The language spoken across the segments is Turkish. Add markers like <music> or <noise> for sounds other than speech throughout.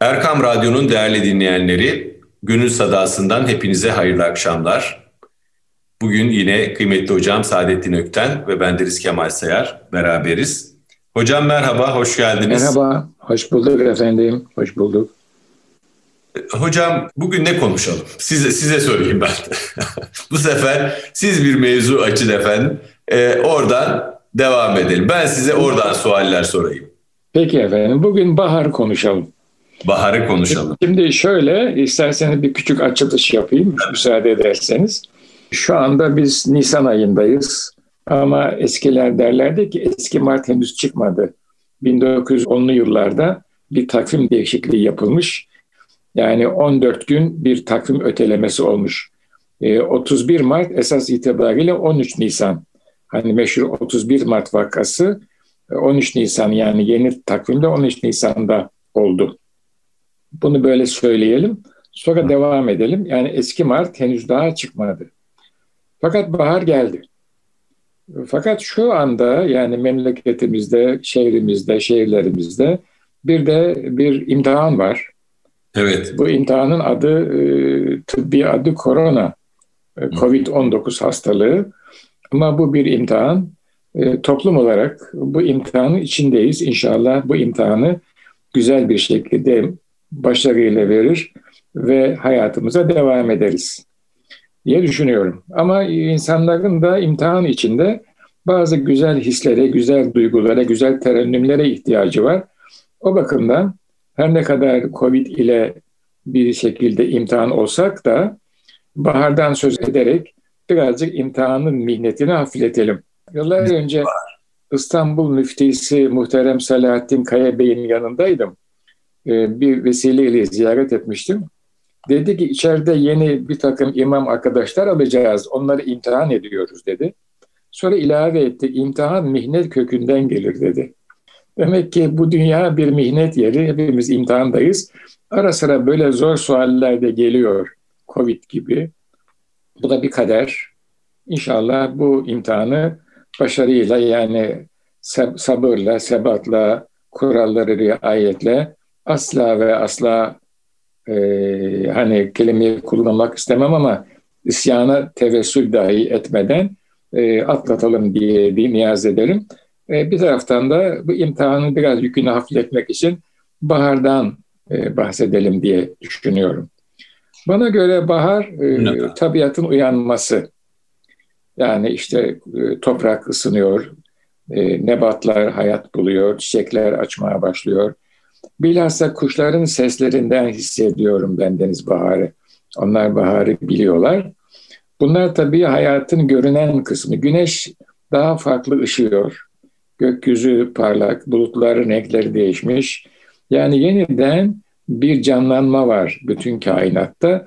Erkam Radyo'nun değerli dinleyenleri, Gönül Sadası'ndan hepinize hayırlı akşamlar. Bugün yine kıymetli hocam Saadettin Ökten ve bendeniz Kemal Sayar beraberiz. Hocam merhaba, hoş geldiniz. Merhaba, hoş bulduk efendim, hoş bulduk. Hocam bugün ne konuşalım? Size, size sorayım ben. <laughs> Bu sefer siz bir mevzu açın efendim. Ee, oradan devam edelim. Ben size oradan sualler sorayım. Peki efendim, bugün bahar konuşalım. Baharı konuşalım. Şimdi şöyle, isterseniz bir küçük açılış yapayım, müsaade ederseniz. Şu anda biz Nisan ayındayız. Ama eskiler derlerdi ki eski Mart henüz çıkmadı. 1910'lu yıllarda bir takvim değişikliği yapılmış. Yani 14 gün bir takvim ötelemesi olmuş. 31 Mart esas itibariyle 13 Nisan. Hani meşhur 31 Mart vakası 13 Nisan yani yeni takvimde 13 Nisan'da oldu. Bunu böyle söyleyelim. Sonra devam edelim. Yani eski Mart henüz daha çıkmadı. Fakat bahar geldi. Fakat şu anda yani memleketimizde, şehrimizde, şehirlerimizde bir de bir imtihan var. Evet. Bu imtihanın adı e, tıbbi adı korona, e, Covid-19 hastalığı. Ama bu bir imtihan. E, toplum olarak bu imtihanın içindeyiz. İnşallah bu imtihanı güzel bir şekilde başarıyla verir ve hayatımıza devam ederiz diye düşünüyorum. Ama insanların da imtihan içinde bazı güzel hislere, güzel duygulara, güzel terennümlere ihtiyacı var. O bakımdan her ne kadar Covid ile bir şekilde imtihan olsak da bahardan söz ederek birazcık imtihanın mihnetini hafifletelim. Yıllar önce İstanbul müftisi muhterem Selahattin Kaya Bey'in yanındaydım. Ee, bir vesileyle ziyaret etmiştim. Dedi ki içeride yeni bir takım imam arkadaşlar alacağız. Onları imtihan ediyoruz dedi. Sonra ilave etti. İmtihan mihnet kökünden gelir dedi. Demek ki bu dünya bir mihnet yeri. Hepimiz imtihandayız. Ara sıra böyle zor sualler de geliyor. Covid gibi. Bu da bir kader. İnşallah bu imtihanı başarıyla yani sabırla, sebatla, kuralları riayetle asla ve asla e, hani kelimeyi kullanmak istemem ama isyana tevessül dahi etmeden e, atlatalım diye bir niyaz ederim. E, bir taraftan da bu imtihanın biraz yükünü hafifletmek için bahardan e, bahsedelim diye düşünüyorum. Bana göre bahar e, tabiatın uyanması. Yani işte e, toprak ısınıyor, e, nebatlar hayat buluyor, çiçekler açmaya başlıyor. Bilhassa kuşların seslerinden hissediyorum ben Deniz Baharı. Onlar baharı biliyorlar. Bunlar tabii hayatın görünen kısmı. Güneş daha farklı ışıyor. Gökyüzü parlak, bulutların renkleri değişmiş. Yani yeniden bir canlanma var bütün kainatta.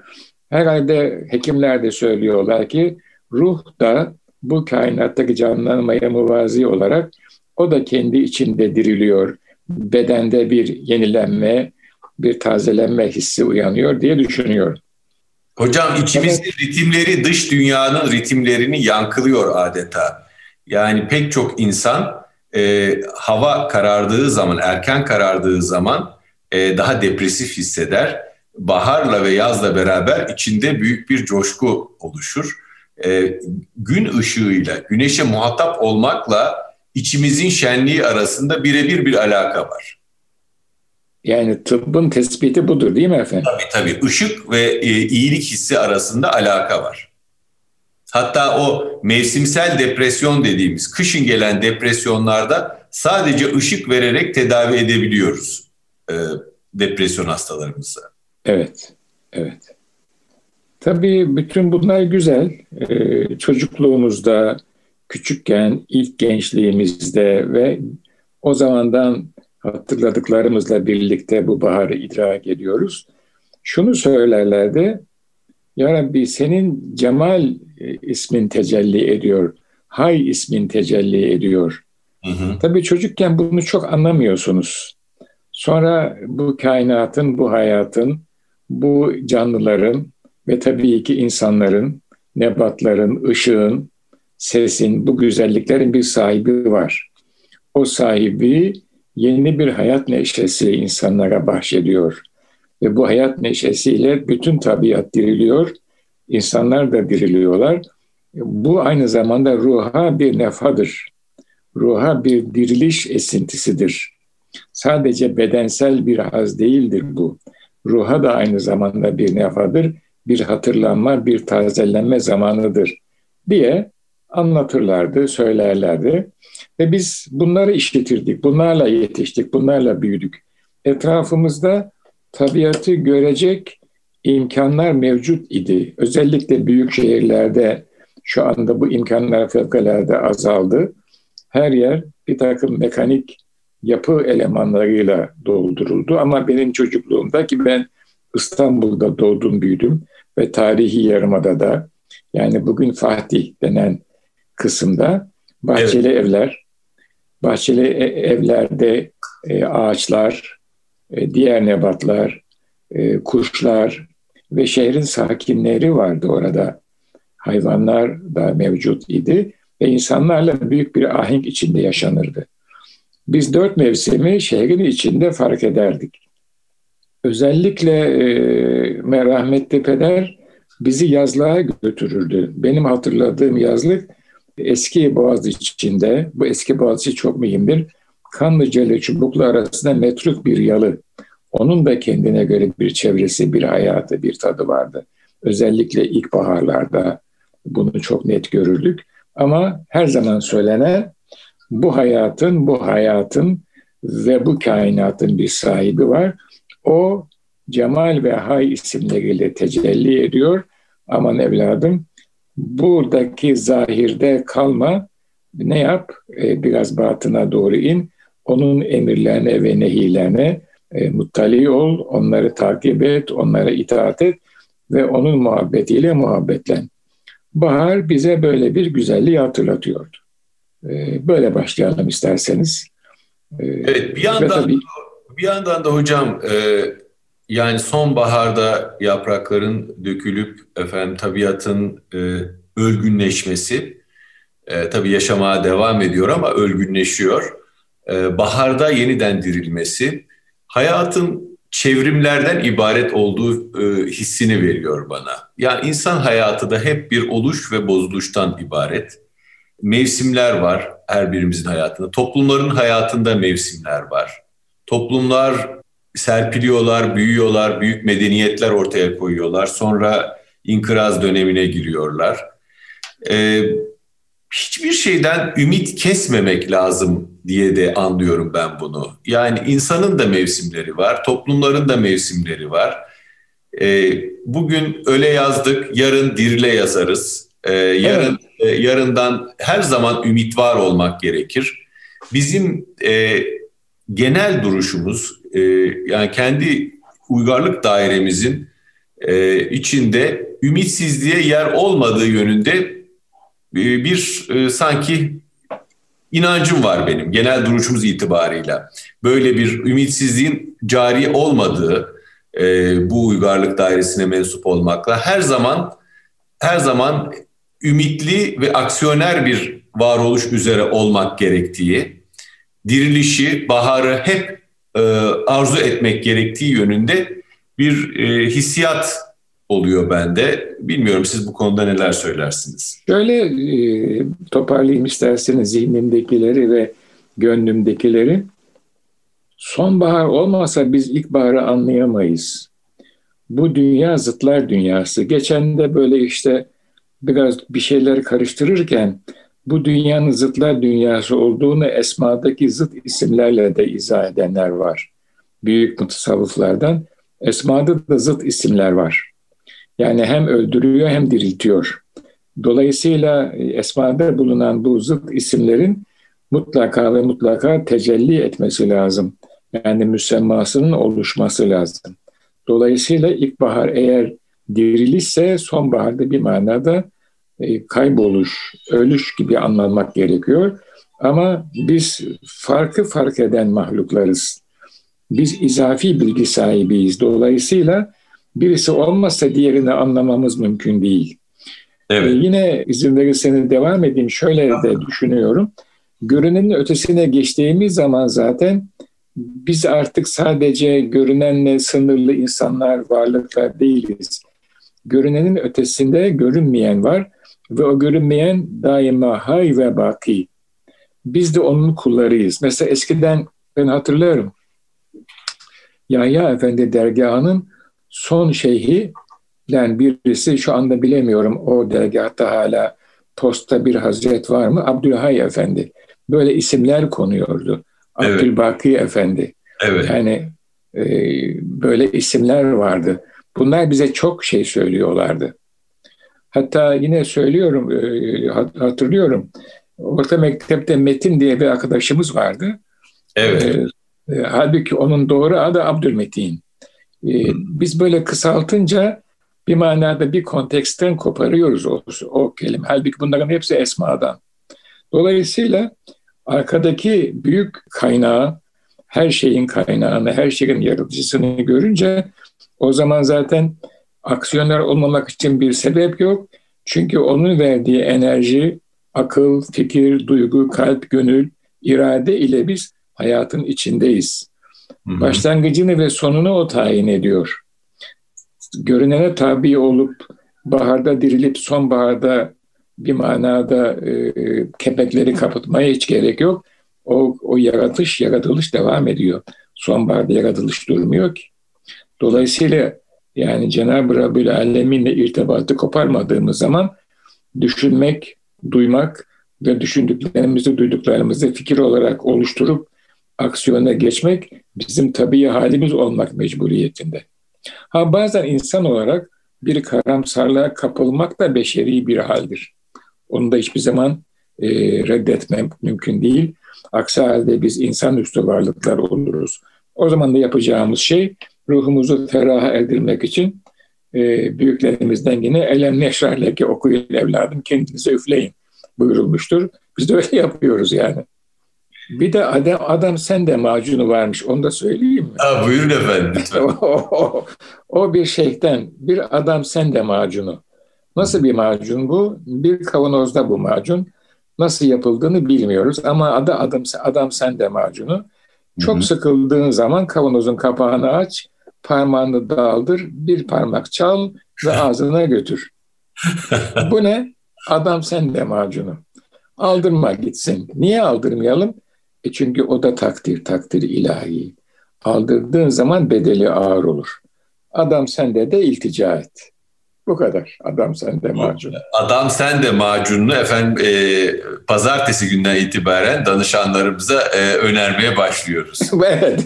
Herhalde hekimler de söylüyorlar ki ruh da bu kainattaki canlanmaya muvazi olarak o da kendi içinde diriliyor. Bedende bir yenilenme, bir tazelenme hissi uyanıyor diye düşünüyorum. Hocam içimizde evet. ritimleri dış dünyanın ritimlerini yankılıyor adeta. Yani pek çok insan e, hava karardığı zaman, erken karardığı zaman e, daha depresif hisseder. Baharla ve yazla beraber içinde büyük bir coşku oluşur. E, gün ışığıyla, güneşe muhatap olmakla içimizin şenliği arasında birebir bir alaka var. Yani tıbbın tespiti budur değil mi efendim? Tabii tabii. Işık ve e, iyilik hissi arasında alaka var. Hatta o mevsimsel depresyon dediğimiz kışın gelen depresyonlarda sadece ışık vererek tedavi edebiliyoruz e, depresyon hastalarımızı. Evet, evet. Tabii bütün bunlar güzel. Ee, çocukluğumuzda, küçükken, ilk gençliğimizde ve o zamandan hatırladıklarımızla birlikte bu baharı idrak ediyoruz. Şunu söylerlerdi, Ya Rabbi senin cemal e, ismin tecelli ediyor, hay ismin tecelli ediyor. Hı hı. Tabii çocukken bunu çok anlamıyorsunuz. Sonra bu kainatın, bu hayatın, bu canlıların ve tabii ki insanların, nebatların, ışığın, sesin, bu güzelliklerin bir sahibi var. O sahibi yeni bir hayat neşesi insanlara bahşediyor. Ve bu hayat neşesiyle bütün tabiat diriliyor, insanlar da diriliyorlar. Bu aynı zamanda ruha bir nefadır. Ruha bir diriliş esintisidir. Sadece bedensel bir haz değildir bu. Ruha da aynı zamanda bir nefadır, bir hatırlanma, bir tazelenme zamanıdır diye anlatırlardı, söylerlerdi. Ve biz bunları işletirdik, bunlarla yetiştik, bunlarla büyüdük. Etrafımızda tabiatı görecek imkanlar mevcut idi. Özellikle büyük şehirlerde şu anda bu imkanlar fevkalade azaldı. Her yer bir takım mekanik yapı elemanlarıyla dolduruldu. Ama benim çocukluğumda ki ben İstanbul'da doğdum büyüdüm ve tarihi yarımada da yani bugün Fatih denen kısımda bahçeli evet. evler, bahçeli e, evlerde e, ağaçlar, e, diğer nebatlar, e, kuşlar ve şehrin sakinleri vardı orada. Hayvanlar da mevcut idi ve insanlarla büyük bir ahenk içinde yaşanırdı. Biz dört mevsimi şehrin içinde fark ederdik. Özellikle e, rahmetli peder bizi yazlığa götürürdü. Benim hatırladığım yazlık eski Boğaziçi içinde, bu eski Boğaziçi çok mühimdir. Kanlıca ile Çubuklu arasında metruk bir yalı. Onun da kendine göre bir çevresi, bir hayatı, bir tadı vardı. Özellikle ilkbaharlarda bunu çok net görürdük. Ama her zaman söylenen bu hayatın, bu hayatın ve bu kainatın bir sahibi var. O Cemal ve Hay isimleriyle tecelli ediyor. Aman evladım buradaki zahirde kalma, ne yap? E, biraz batına doğru in, onun emirlerine ve nehilerine e, muttali ol, onları takip et, onlara itaat et ve onun muhabbetiyle muhabbetlen. Bahar bize böyle bir güzelliği hatırlatıyordu. E, böyle başlayalım isterseniz. E, evet, bir yandan tabii, bir yandan da hocam e, yani sonbaharda yaprakların dökülüp efendim tabiatın e, ölgünleşmesi e, tabii yaşamaya devam ediyor ama ölgünleşiyor. E, baharda yeniden dirilmesi hayatın çevrimlerden ibaret olduğu e, hissini veriyor bana. Yani insan hayatı da hep bir oluş ve bozuluştan ibaret. Mevsimler var her birimizin hayatında. Toplumların hayatında mevsimler var. Toplumlar serpiliyorlar, büyüyorlar, büyük medeniyetler ortaya koyuyorlar. Sonra inkıraz dönemine giriyorlar. Ee, hiçbir şeyden ümit kesmemek lazım diye de anlıyorum ben bunu. Yani insanın da mevsimleri var, toplumların da mevsimleri var. Ee, bugün öyle yazdık, yarın dirile yazarız. Ee, yarın evet. e, yarından her zaman ümit var olmak gerekir. Bizim e, genel duruşumuz, e, yani kendi uygarlık dairemizin e, içinde ümitsizliğe yer olmadığı yönünde e, bir e, sanki inancım var benim genel duruşumuz itibarıyla. Böyle bir ümitsizliğin cari olmadığı e, bu uygarlık dairesine mensup olmakla her zaman her zaman ümitli ve aksiyoner bir varoluş üzere olmak gerektiği, dirilişi, baharı hep e, arzu etmek gerektiği yönünde bir e, hissiyat oluyor bende. Bilmiyorum siz bu konuda neler söylersiniz? Şöyle e, toparlayayım isterseniz zihnimdekileri ve gönlümdekileri. Sonbahar olmasa biz ilkbaharı anlayamayız. Bu dünya zıtlar dünyası. Geçen de böyle işte biraz bir şeyler karıştırırken bu dünyanın zıtlar dünyası olduğunu esmadaki zıt isimlerle de izah edenler var. Büyük mutasavvıflardan. Esmada da zıt isimler var. Yani hem öldürüyor hem diriltiyor. Dolayısıyla esmada bulunan bu zıt isimlerin mutlaka ve mutlaka tecelli etmesi lazım. Yani müsemmasının oluşması lazım. Dolayısıyla ilkbahar eğer dirilişse sonbaharda bir manada kayboluş, ölüş gibi anlamak gerekiyor. Ama biz farkı fark eden mahluklarız. Biz izafi bilgi sahibiyiz. Dolayısıyla birisi olmazsa diğerini anlamamız mümkün değil. Evet. Ee, yine izin verirseniz devam edeyim. Şöyle de düşünüyorum. Görünenin ötesine geçtiğimiz zaman zaten biz artık sadece görünenle sınırlı insanlar, varlıklar değiliz. Görünenin ötesinde görünmeyen var ve o görünmeyen daima hay ve baki. Biz de onun kullarıyız. Mesela eskiden ben hatırlıyorum Yahya Efendi dergahının son şeyhi yani birisi şu anda bilemiyorum o dergahta hala posta bir hazret var mı? Abdülhay Efendi. Böyle isimler konuyordu. Evet. Abdülbaki Efendi. Evet. Yani e, böyle isimler vardı. Bunlar bize çok şey söylüyorlardı. Hatta yine söylüyorum, e, hatırlıyorum. Orta mektepte Metin diye bir arkadaşımız vardı. Evet. E, e, halbuki onun doğru adı Abdülmetin. E, biz böyle kısaltınca bir manada bir konteksten koparıyoruz o, o kelime. Halbuki bunların hepsi esmadan. Dolayısıyla arkadaki büyük kaynağı, her şeyin kaynağını, her şeyin yaratıcısını görünce o zaman zaten aksiyonlar olmamak için bir sebep yok. Çünkü onun verdiği enerji, akıl, fikir, duygu, kalp, gönül, irade ile biz hayatın içindeyiz. Hı-hı. Başlangıcını ve sonunu o tayin ediyor. Görünene tabi olup baharda dirilip sonbaharda bir manada e, kepekleri kapatmaya hiç gerek yok. O, o yaratış, yaratılış devam ediyor. Sonbaharda yaratılış durmuyor ki. Dolayısıyla yani Cenab-ı Rabbül Alemin'le irtibatı koparmadığımız zaman düşünmek, duymak ve düşündüklerimizi, duyduklarımızı fikir olarak oluşturup aksiyona geçmek bizim tabii halimiz olmak mecburiyetinde. Ha bazen insan olarak bir karamsarlığa kapılmak da beşeri bir haldir. Onu da hiçbir zaman e, reddetmem mümkün değil. Aksi halde biz insanüstü varlıklar oluruz. O zaman da yapacağımız şey ruhumuzu feraha erdirmek için e, büyüklerimizden yine elem neşrarleke okuyun evladım kendinize üfleyin buyurulmuştur. Biz de öyle <laughs> yapıyoruz yani. Bir de adam, adam sen de macunu varmış. Onu da söyleyeyim mi? Ha, buyurun efendim lütfen. <laughs> o, o, o bir şeyhten bir adam sen de macunu. Nasıl bir macun bu? Bir kavanozda bu macun. Nasıl yapıldığını bilmiyoruz ama adı adam, adam sen de macunu. Çok Hı-hı. sıkıldığın zaman kavanozun kapağını aç, parmağını daldır, bir parmak çal ve ağzına götür. bu ne? Adam sen de macunu. Aldırma gitsin. Niye aldırmayalım? E çünkü o da takdir, takdir ilahi. Aldırdığın zaman bedeli ağır olur. Adam sende de iltica et. Bu kadar. Adam sende macun. Adam sende macununu efendim e, pazartesi günden itibaren danışanlarımıza e, önermeye başlıyoruz. <laughs> evet.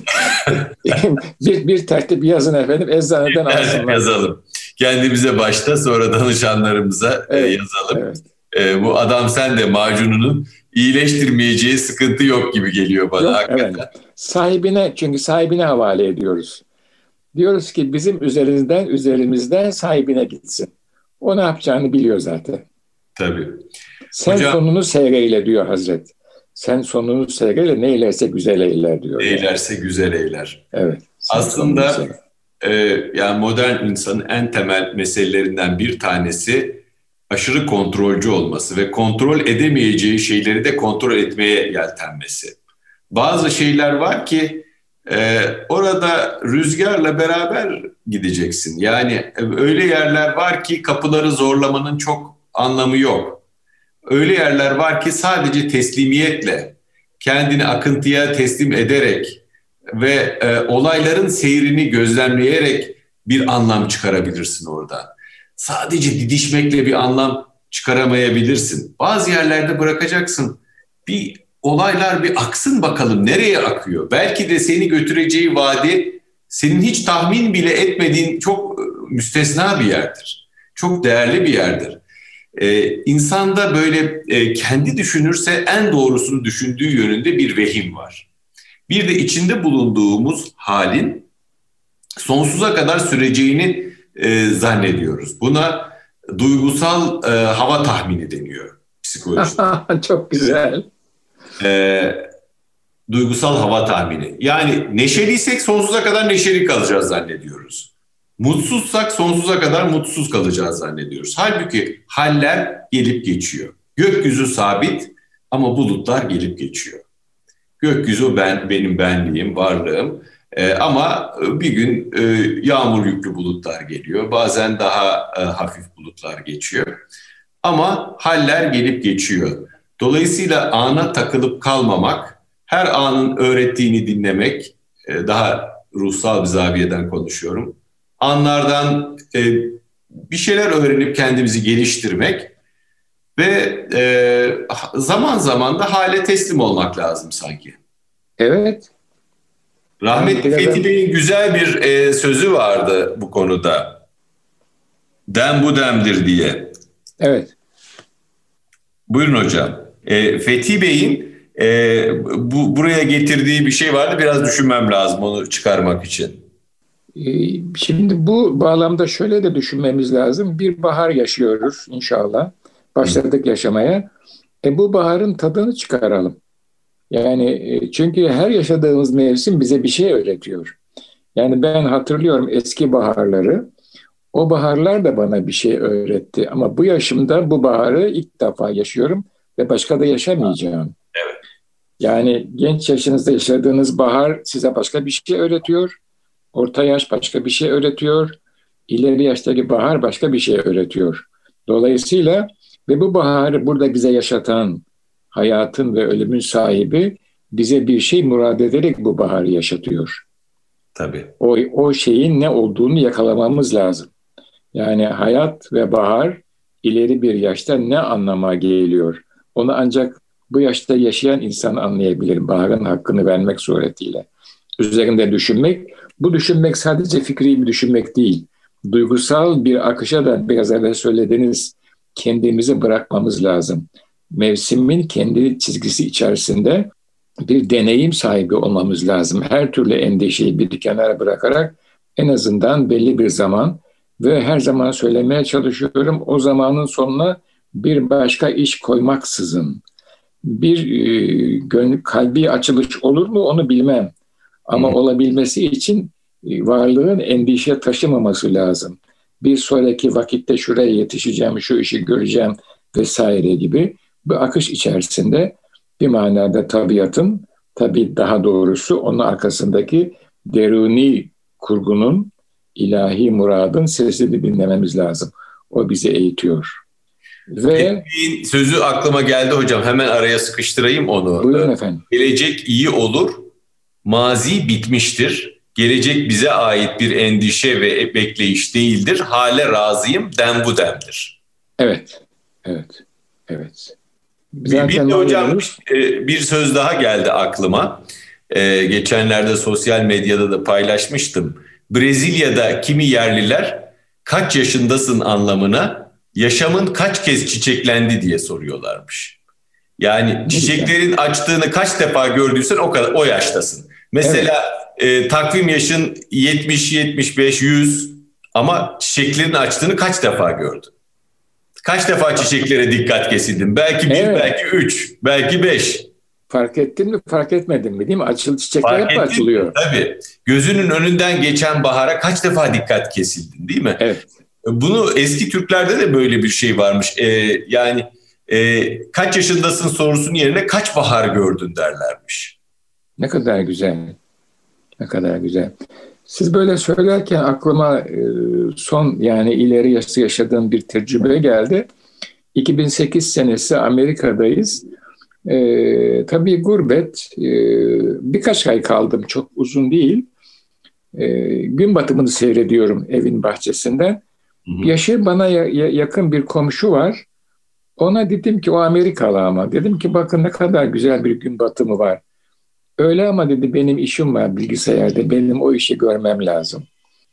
<laughs> bir, bir tertip yazın efendim eczaneden alsınlar. Yazalım. Kendimize başta sonra danışanlarımıza e, evet, e, yazalım. Evet. E, bu adam sende macununun iyileştirmeyeceği sıkıntı yok gibi geliyor bana. Yok, hakikaten. evet. Sahibine çünkü sahibine havale ediyoruz. Diyoruz ki bizim üzerimizden üzerimizden sahibine gitsin. O ne yapacağını biliyor zaten. Tabii. Sen Hocam, sonunu seyreyle diyor Hazret. Sen sonunu seyreyle ne eylerse güzel eyler diyor. Ne eylerse yani. güzel eyler. Evet. Aslında e, yani modern insanın en temel meselelerinden bir tanesi aşırı kontrolcü olması ve kontrol edemeyeceği şeyleri de kontrol etmeye yeltenmesi. Bazı şeyler var ki e, orada rüzgarla beraber gideceksin. Yani öyle yerler var ki kapıları zorlamanın çok anlamı yok. Öyle yerler var ki sadece teslimiyetle, kendini akıntıya teslim ederek ve e, olayların seyrini gözlemleyerek bir anlam çıkarabilirsin orada. Sadece didişmekle bir anlam çıkaramayabilirsin. Bazı yerlerde bırakacaksın. Bir olaylar bir aksın bakalım nereye akıyor? Belki de seni götüreceği vadi senin hiç tahmin bile etmediğin çok e, müstesna bir yerdir. Çok değerli bir yerdir. Ee, insanda böyle e, kendi düşünürse en doğrusunu düşündüğü yönünde bir vehim var. Bir de içinde bulunduğumuz halin sonsuza kadar süreceğini e, zannediyoruz. Buna duygusal e, hava tahmini deniyor psikolojide. <laughs> Çok güzel. E, duygusal hava tahmini. Yani neşeliysek sonsuza kadar neşeli kalacağız zannediyoruz. Mutsuzsak sonsuza kadar mutsuz kalacağız zannediyoruz. Halbuki haller gelip geçiyor. Gökyüzü sabit ama bulutlar gelip geçiyor. Gökyüzü ben benim benliğim, varlığım. E, ama bir gün e, yağmur yüklü bulutlar geliyor. Bazen daha e, hafif bulutlar geçiyor. Ama haller gelip geçiyor. Dolayısıyla ana takılıp kalmamak, her anın öğrettiğini dinlemek, e, daha ruhsal bir zaviyeden konuşuyorum. Anlardan e, bir şeyler öğrenip kendimizi geliştirmek ve e, zaman zaman da hale teslim olmak lazım sanki. Evet. Rahmetli Fethi Bey'in güzel bir e, sözü vardı bu konuda. Dem bu demdir diye. Evet. Buyurun hocam. E, Fethi Bey'in e, bu buraya getirdiği bir şey vardı. Biraz düşünmem lazım onu çıkarmak için. E, şimdi bu bağlamda şöyle de düşünmemiz lazım. Bir bahar yaşıyoruz inşallah. Başladık yaşamaya. E bu baharın tadını çıkaralım. Yani e, çünkü her yaşadığımız mevsim bize bir şey öğretiyor. Yani ben hatırlıyorum eski baharları. O baharlar da bana bir şey öğretti. Ama bu yaşımda bu baharı ilk defa yaşıyorum ve başka da yaşamayacağım. Evet. Yani genç yaşınızda yaşadığınız bahar size başka bir şey öğretiyor. Orta yaş başka bir şey öğretiyor. İleri yaştaki bahar başka bir şey öğretiyor. Dolayısıyla ve bu baharı burada bize yaşatan hayatın ve ölümün sahibi bize bir şey murad ederek bu baharı yaşatıyor. Tabii. O, o şeyin ne olduğunu yakalamamız lazım. Yani hayat ve bahar ileri bir yaşta ne anlama geliyor? Onu ancak bu yaşta yaşayan insan anlayabilir. Baharın hakkını vermek suretiyle. Üzerinde düşünmek, bu düşünmek sadece fikri bir düşünmek değil. Duygusal bir akışa da biraz evvel söylediğiniz kendimizi bırakmamız lazım. Mevsimin kendi çizgisi içerisinde bir deneyim sahibi olmamız lazım. Her türlü endişeyi bir kenara bırakarak en azından belli bir zaman ve her zaman söylemeye çalışıyorum o zamanın sonuna bir başka iş koymaksızın bir e, gönül, kalbi açılış olur mu onu bilmem. Ama hmm. olabilmesi için e, varlığın endişe taşımaması lazım. Bir sonraki vakitte şuraya yetişeceğim, şu işi göreceğim vesaire gibi bu akış içerisinde bir manada tabiatın, tabi daha doğrusu onun arkasındaki deruni kurgunun, ilahi muradın sesini dinlememiz lazım. O bizi eğitiyor. Ve sözü aklıma geldi hocam. Hemen araya sıkıştırayım onu. Buyurun efendim. Gelecek iyi olur. Mazi bitmiştir. Gelecek bize ait bir endişe ve bekleyiş değildir. Hale razıyım dem bu demdir. Evet. Evet. Evet. Zaten bir, de hocam e, bir söz daha geldi aklıma. Ee, geçenlerde sosyal medyada da paylaşmıştım. Brezilya'da kimi yerliler kaç yaşındasın anlamına yaşamın kaç kez çiçeklendi diye soruyorlarmış. Yani çiçeklerin açtığını kaç defa gördüysen o kadar o yaştasın. Mesela evet. e, takvim yaşın 70, 75, 100 ama çiçeklerin açtığını kaç defa gördün? Kaç defa çiçeklere dikkat kesildin? Belki bir, evet. belki üç, belki beş. Fark ettin mi, fark etmedin mi değil mi? Açıl çiçekler fark hep açılıyor. Mi? Tabii. Gözünün önünden geçen bahara kaç defa dikkat kesildin değil mi? Evet. Bunu eski Türklerde de böyle bir şey varmış. Ee, yani e, kaç yaşındasın sorusunun yerine kaç bahar gördün derlermiş. Ne kadar güzel. Ne kadar güzel. Siz böyle söylerken aklıma e, son yani ileri yaşta yaşadığım bir tecrübe geldi. 2008 senesi Amerika'dayız. Ee, tabii gurbet, e, birkaç ay kaldım, çok uzun değil. E, gün batımını seyrediyorum evin bahçesinden. Hı hı. Yaşı bana ya, yakın bir komşu var. Ona dedim ki o Amerikalı ama. Dedim ki bakın ne kadar güzel bir gün batımı var. Öyle ama dedi benim işim var bilgisayarda. Benim o işi görmem lazım.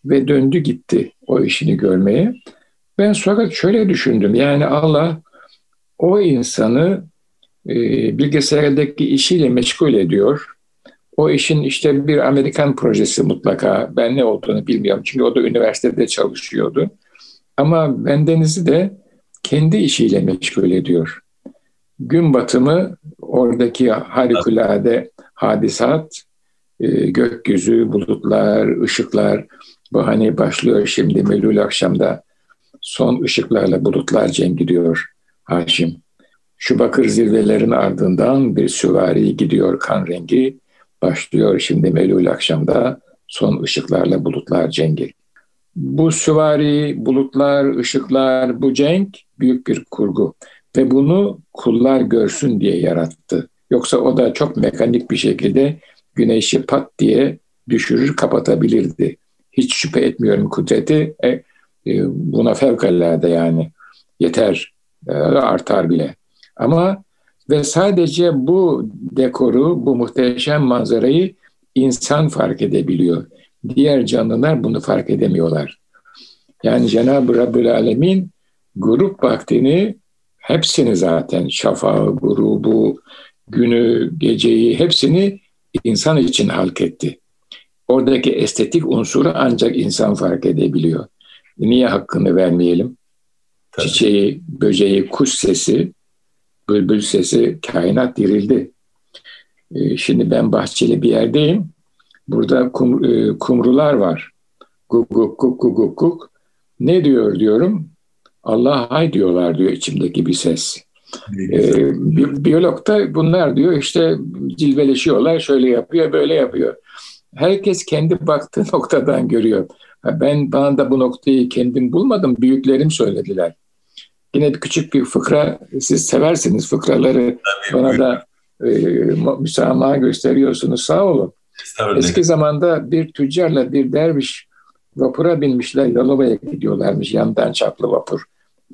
Ve döndü gitti o işini görmeye. Ben fakat şöyle düşündüm. Yani Allah o insanı e, bilgisayardaki işiyle meşgul ediyor. O işin işte bir Amerikan projesi mutlaka. Ben ne olduğunu bilmiyorum. Çünkü o da üniversitede çalışıyordu. Ama bendenizi de kendi işiyle meşgul ediyor. Gün batımı oradaki harikulade hadisat, e, gökyüzü, bulutlar, ışıklar. Bu hani başlıyor şimdi Melül akşamda son ışıklarla bulutlar cenk gidiyor Haşim. Şu bakır zirvelerin ardından bir süvari gidiyor kan rengi. Başlıyor şimdi melul akşamda son ışıklarla bulutlar cengi. Bu süvari, bulutlar, ışıklar, bu cenk büyük bir kurgu. Ve bunu kullar görsün diye yarattı. Yoksa o da çok mekanik bir şekilde güneşi pat diye düşürür, kapatabilirdi. Hiç şüphe etmiyorum kudreti. E, e, buna fevkalade yani yeter, e, artar bile. Ama ve sadece bu dekoru, bu muhteşem manzarayı insan fark edebiliyor. Diğer canlılar bunu fark edemiyorlar. Yani Cenab-ı Rabbül Alemin grup vaktini hepsini zaten şafağı, grubu, günü, geceyi hepsini insan için halk etti. Oradaki estetik unsuru ancak insan fark edebiliyor. Niye hakkını vermeyelim? Tabii. Çiçeği, böceği, kuş sesi, bülbül sesi, kainat dirildi. Ee, şimdi ben bahçeli bir yerdeyim. Burada kum, e, kumrular var. Guk guk guk guk guk guk. Ne diyor diyorum. Allah hay diyorlar diyor içimdeki bir ses. Ee, bi biyolog da bunlar diyor işte cilveleşiyorlar şöyle yapıyor böyle yapıyor. Herkes kendi baktığı <laughs> noktadan görüyor. Ben bana da bu noktayı kendim bulmadım. Büyüklerim söylediler. Yine bir küçük bir fıkra siz seversiniz fıkraları Tabii, bana buyurun. da e, müsamaha gösteriyorsunuz sağ olun. Eski zamanda bir tüccarla bir derviş vapura binmişler Yalova'ya gidiyorlarmış yandan çaplı vapur.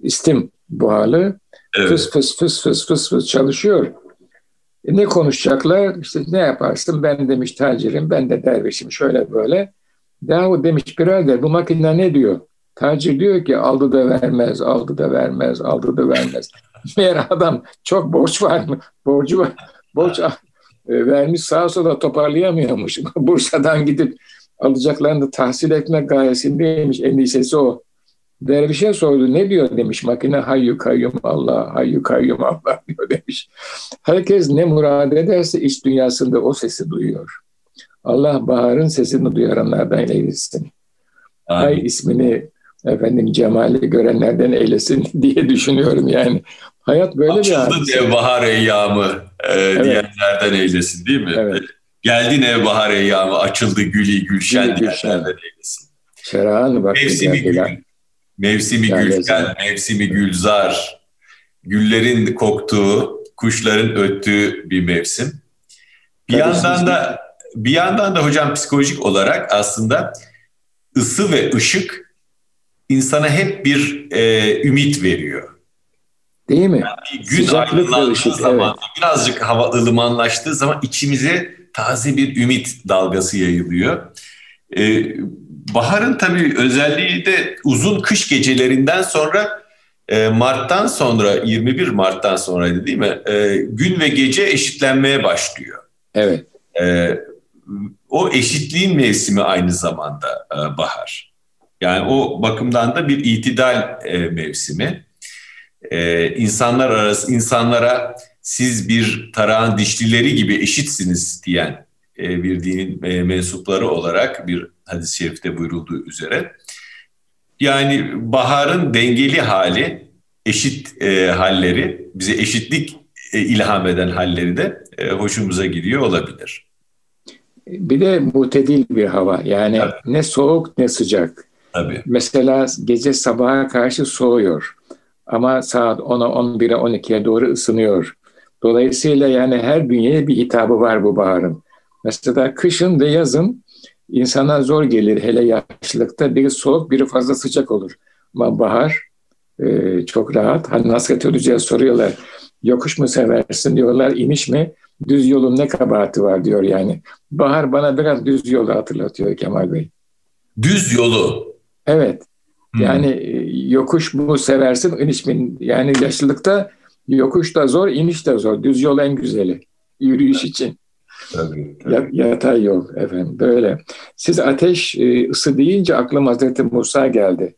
İstim buharlı evet. fıs fıs fıs fıs fıs fıs çalışıyor. E ne konuşacaklar? İşte ne yaparsın? Ben demiş tacirim, ben de dervişim şöyle böyle. Yahu demiş birader bu makine ne diyor? Tacir diyor ki aldı da vermez, aldı da vermez, aldı da vermez. <laughs> Meğer adam çok borç var mı? Borcu var. Borç vermiş sağa sola toparlayamıyormuş. <laughs> Bursa'dan gidip alacaklarını tahsil etmek gayesindeymiş. Endişesi o. Dervişe sordu ne diyor demiş makine hayyu kayyum Allah, hayyu kayyum Allah <laughs> diyor demiş. Herkes ne murad ederse iç dünyasında o sesi duyuyor. Allah baharın sesini duyaranlardan eylesin. Amin. Ay ismini efendim cemali görenlerden eylesin <laughs> diye düşünüyorum yani. Hayat böyle Açıldı bir hadise. diye bahar eyyamı e, evet. diyenlerden eylesin değil mi? Evet. Geldi ne bahar eyyamı açıldı gülü gülşen Gülü, diyenlerden eylesin. Şerhan vakti Mevsimi gül, mevsimi gülşen, mevsimi gülzar, güllerin koktuğu, kuşların öttüğü bir mevsim. Bir yandan da bir yandan da hocam psikolojik olarak aslında ısı ve ışık insana hep bir e, ümit veriyor. Değil mi? Yani gün Sıcaklık ışık, zaman, evet. birazcık hava ılımanlaştığı zaman içimize taze bir ümit dalgası yayılıyor. Ee, baharın tabii özelliği de uzun kış gecelerinden sonra e, Mart'tan sonra 21 Mart'tan sonraydı değil mi? E, gün ve gece eşitlenmeye başlıyor. Evet. E, o eşitliğin mevsimi aynı zamanda e, bahar. Yani o bakımdan da bir itidal e, mevsimi. E, insanlar arası insanlara siz bir tarağın dişlileri gibi eşitsiniz diyen e, bir dinin e, mensupları olarak bir hadis-i şerifte buyurulduğu üzere. Yani baharın dengeli hali, eşit e, halleri, bize eşitlik e, ilham eden halleri de e, hoşumuza gidiyor olabilir. Bir de mutedil bir hava. Yani Tabii. ne soğuk ne sıcak. Tabii. Mesela gece sabaha karşı soğuyor. Ama saat 10'a, 11'e, 12'ye doğru ısınıyor. Dolayısıyla yani her bünyeye bir hitabı var bu baharın. Mesela kışın ve yazın insana zor gelir. Hele yaşlılıkta biri soğuk biri fazla sıcak olur. Ama bahar e, çok rahat. Hani Nasret Hoca'ya soruyorlar. Yokuş mu seversin diyorlar, iniş mi? Düz yolun ne kabahati var diyor yani. Bahar bana biraz düz yolu hatırlatıyor Kemal Bey. Düz yolu? Evet. Hmm. Yani yokuş mu seversin, iniş mi? Yani yaşlılıkta yokuş da zor, iniş de zor. Düz yol en güzeli yürüyüş için. Tabii, tabii. Yatay yol efendim böyle. Siz ateş e, ısı deyince aklıma Hazreti Musa geldi.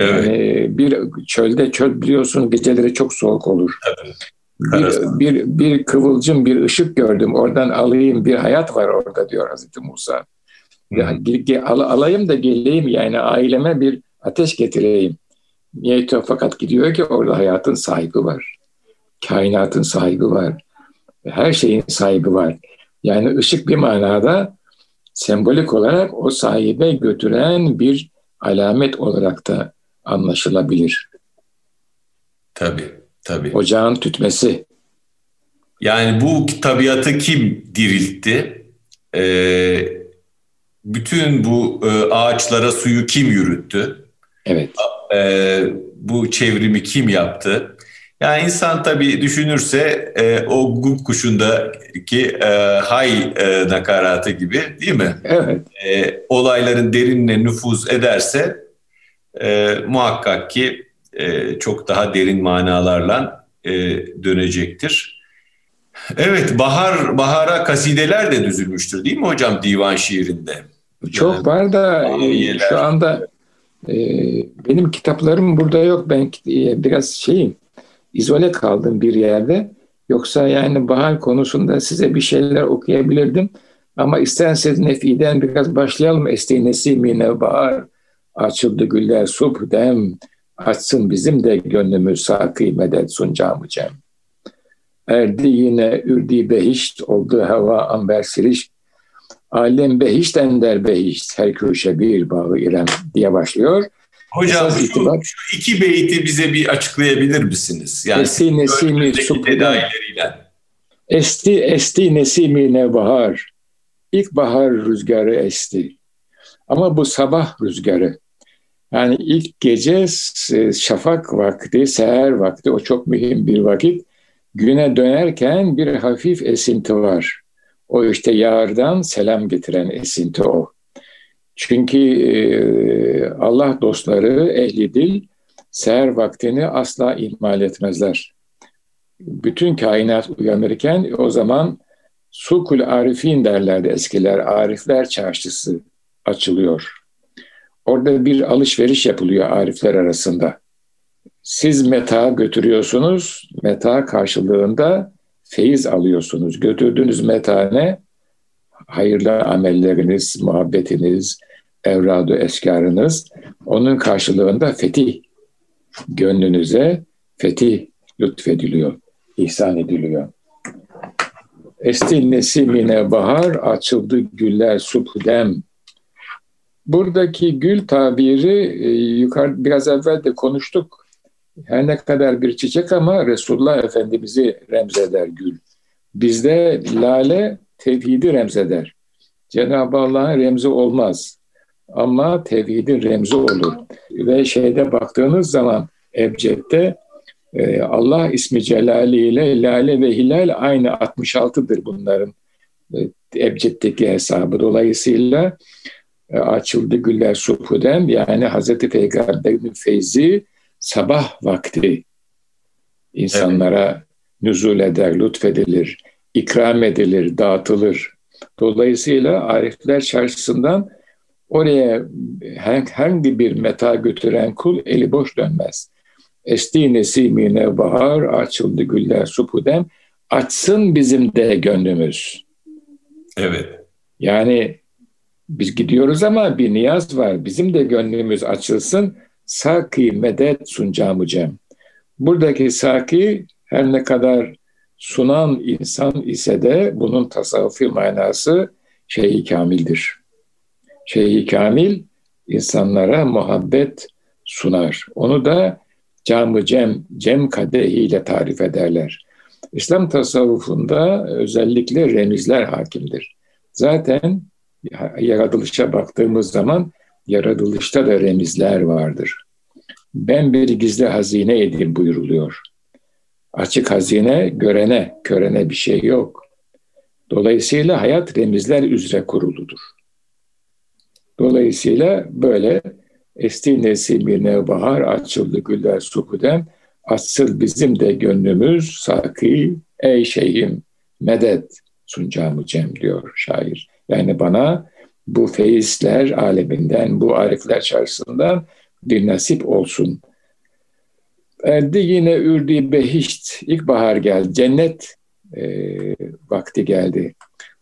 Evet. Yani bir çölde çöl biliyorsun geceleri çok soğuk olur. Tabii. Bir, bir, bir kıvılcım, bir ışık gördüm. Oradan alayım bir hayat var orada diyor Hazreti Musa. Ya, al, alayım da geleyim yani aileme bir ateş getireyim. Niyeti fakat gidiyor ki orada hayatın sahibi var. Kainatın sahibi var. Her şeyin sahibi var. Yani ışık bir manada sembolik olarak o sahibe götüren bir alamet olarak da anlaşılabilir. Tabii, tabii. Ocağın tütmesi. Yani bu tabiatı kim diriltti? Ee, bütün bu e, ağaçlara suyu kim yürüttü? Evet. Ee, bu çevrimi kim yaptı? Yani insan tabii düşünürse e, o guk kuşundaki e, hay e, nakaratı gibi değil mi? Evet. E, olayların derinine nüfuz ederse e, muhakkak ki e, çok daha derin manalarla e, dönecektir. Evet, bahar bahara kasideler de düzülmüştür değil mi hocam divan şiirinde? Çok yani, var da e, şu anda e, benim kitaplarım burada yok. Ben e, biraz şeyim izole kaldım bir yerde. Yoksa yani bahar konusunda size bir şeyler okuyabilirdim. Ama isterseniz nefiden biraz başlayalım. Esti nesimine bahar, açıldı güller subh dem, açsın bizim de gönlümüz sakı medet suncamı. Erdi yine ürdi behişt, oldu hava amber siriş, alem behişt ender behişt, her köşe bir bağı İrem diye başlıyor. Hocam şu, itibar, şu iki beyti bize bir açıklayabilir misiniz? Yani esti nesimi subhudan. Esti esti nesimi ne bahar. İlk bahar rüzgarı esti. Ama bu sabah rüzgarı. Yani ilk gece şafak vakti, seher vakti o çok mühim bir vakit. Güne dönerken bir hafif esinti var. O işte yağardan selam getiren esinti o. Çünkü e, Allah dostları ehli dil seher vaktini asla ihmal etmezler. Bütün kainat uyanırken o zaman Sukul Arifin derlerdi eskiler. Arifler çarşısı açılıyor. Orada bir alışveriş yapılıyor arifler arasında. Siz meta götürüyorsunuz, meta karşılığında feyiz alıyorsunuz. Götürdüğünüz meta ne? Hayırlı amelleriniz, muhabbetiniz, evradu eskarınız. Onun karşılığında fetih gönlünüze fetih lütfediliyor, ihsan ediliyor. Esti nesimine bahar, açıldı güller subhdem. Buradaki gül tabiri e, yukarı biraz evvel de konuştuk. Her ne kadar bir çiçek ama Resulullah Efendimiz'i remzeder gül. Bizde lale tevhidi remzeder. Cenab-ı Allah'ın remzi olmaz. Ama tevhidin remzi olur. Ve şeyde baktığınız zaman Ebced'de e, Allah ismi celali ile lale ve hilal aynı 66'dır bunların e, Ebced'deki hesabı. Dolayısıyla e, açıldı güller subhuden yani Hazreti Peygamber'in feyzi sabah vakti insanlara evet. nüzul eder, lütfedilir, ikram edilir, dağıtılır. Dolayısıyla Arifler Çarşısı'ndan oraya herhangi bir meta götüren kul eli boş dönmez. Esti nesimine bahar, açıldı güller supudem, açsın bizim de gönlümüz. Evet. Yani biz gidiyoruz ama bir niyaz var. Bizim de gönlümüz açılsın. Saki medet suncamı cem. Buradaki saki her ne kadar sunan insan ise de bunun tasavvufi manası şeyi kamildir. Şeyi kamil insanlara muhabbet sunar. Onu da camı cem, cem kadehiyle tarif ederler. İslam tasavvufunda özellikle remizler hakimdir. Zaten yaratılışa baktığımız zaman yaratılışta da remizler vardır. Ben bir gizli hazine edeyim buyuruluyor. Açık hazine görene, körene bir şey yok. Dolayısıyla hayat remizler üzere kuruludur. Dolayısıyla böyle esti nesimine bahar açıldı güller sukudem açsıl bizim de gönlümüz saki ey şeyim medet suncamı cem diyor şair. Yani bana bu feyizler aleminden, bu arifler çarşısından bir nasip olsun. Erdi yine ürdi behişt, ilkbahar geldi, cennet e, vakti geldi.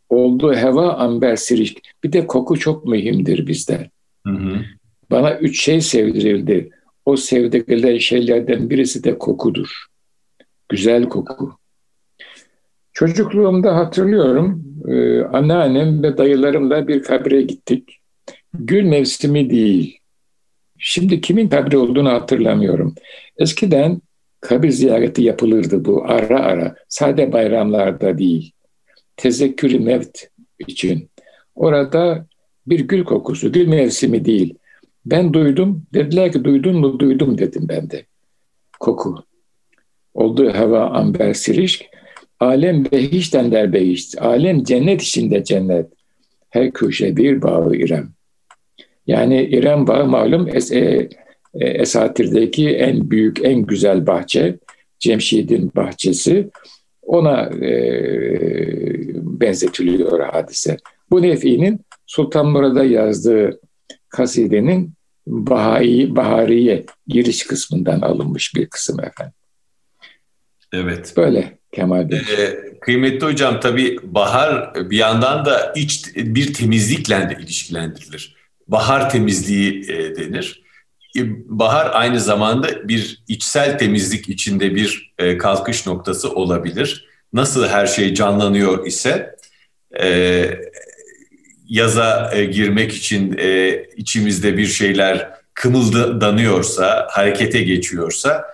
Oldu heva amber sirik. Bir de koku çok mühimdir bizde. Hı hı. Bana üç şey sevdirildi. O sevdirilen şeylerden birisi de kokudur. güzel koku. Çocukluğumda hatırlıyorum, e, anneannem ve dayılarımla bir kabre gittik. Gül mevsimi değil. Şimdi kimin kabri olduğunu hatırlamıyorum. Eskiden kabir ziyareti yapılırdı bu ara ara. Sade bayramlarda değil. Tezekkürü mevt için. Orada bir gül kokusu, gül mevsimi değil. Ben duydum, dediler ki duydun mu duydum dedim ben de. Koku. Olduğu hava amber sirişk, alem behişten der behiş, alem cennet içinde cennet. Her köşe bir bağı İrem. Yani İrem Bağı malum es e, e, Esatir'deki en büyük, en güzel bahçe. Cemşid'in bahçesi. Ona e, benzetiliyor hadise. Bu Nefi'nin Sultan Murad'a yazdığı kasidenin Bahai, Bahariye giriş kısmından alınmış bir kısım efendim. Evet. Böyle Kemal Bey. Ee, kıymetli hocam tabii bahar bir yandan da iç bir temizlikle de ilişkilendirilir. Bahar temizliği e, denir. E, bahar aynı zamanda bir içsel temizlik içinde bir e, kalkış noktası olabilir. Nasıl her şey canlanıyor ise e, yaza e, girmek için e, içimizde bir şeyler kımıldanıyorsa, harekete geçiyorsa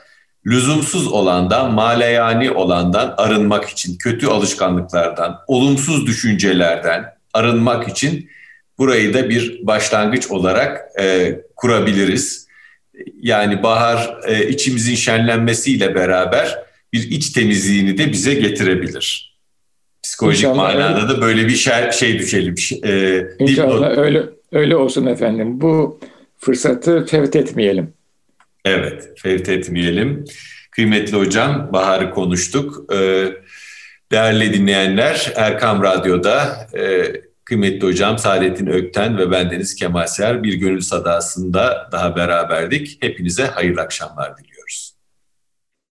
lüzumsuz olandan, maleyani olandan arınmak için, kötü alışkanlıklardan, olumsuz düşüncelerden arınmak için burayı da bir başlangıç olarak e, kurabiliriz. Yani bahar e, içimizin şenlenmesiyle beraber bir iç temizliğini de bize getirebilir. Psikolojik İnşallah manada öyle. da böyle bir şey, şey düşelim. E, İnşallah öyle öyle olsun efendim. Bu fırsatı fevt etmeyelim. Evet, fevt etmeyelim. Kıymetli hocam, Bahar'ı konuştuk. E, değerli dinleyenler, Erkam Radyo'da e, kıymetli hocam Saadettin Ökten ve bendeniz Kemal Ser bir gönül sadasında daha beraberdik. Hepinize hayırlı akşamlar diliyoruz.